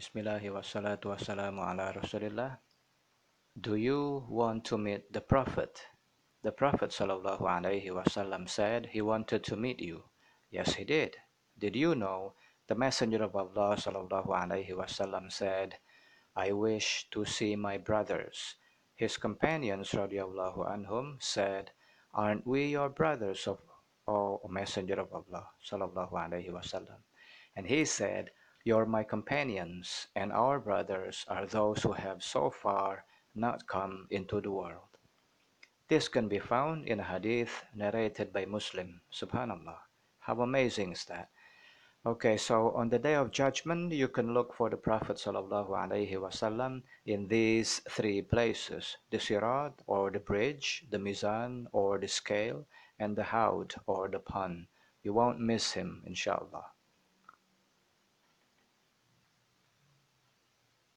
Bismillahi wassalatu wassalamu ala Rasulillah. Do you want to meet the Prophet? The Prophet sallallahu alaihi wasallam said he wanted to meet you. Yes, he did. Did you know the Messenger of Allah sallallahu alaihi wasallam said, I wish to see my brothers. His companions radiallahu anhum said, Aren't we your brothers of O Messenger of Allah sallallahu alaihi wasallam? And he said, You're my companions, and our brothers are those who have so far not come into the world. This can be found in a hadith narrated by Muslim. Subhanallah. How amazing is that? Okay, so on the day of judgment, you can look for the Prophet wasallam in these three places: the sirat or the bridge, the mizan or the scale, and the haud or the pun. You won't miss him, inshallah.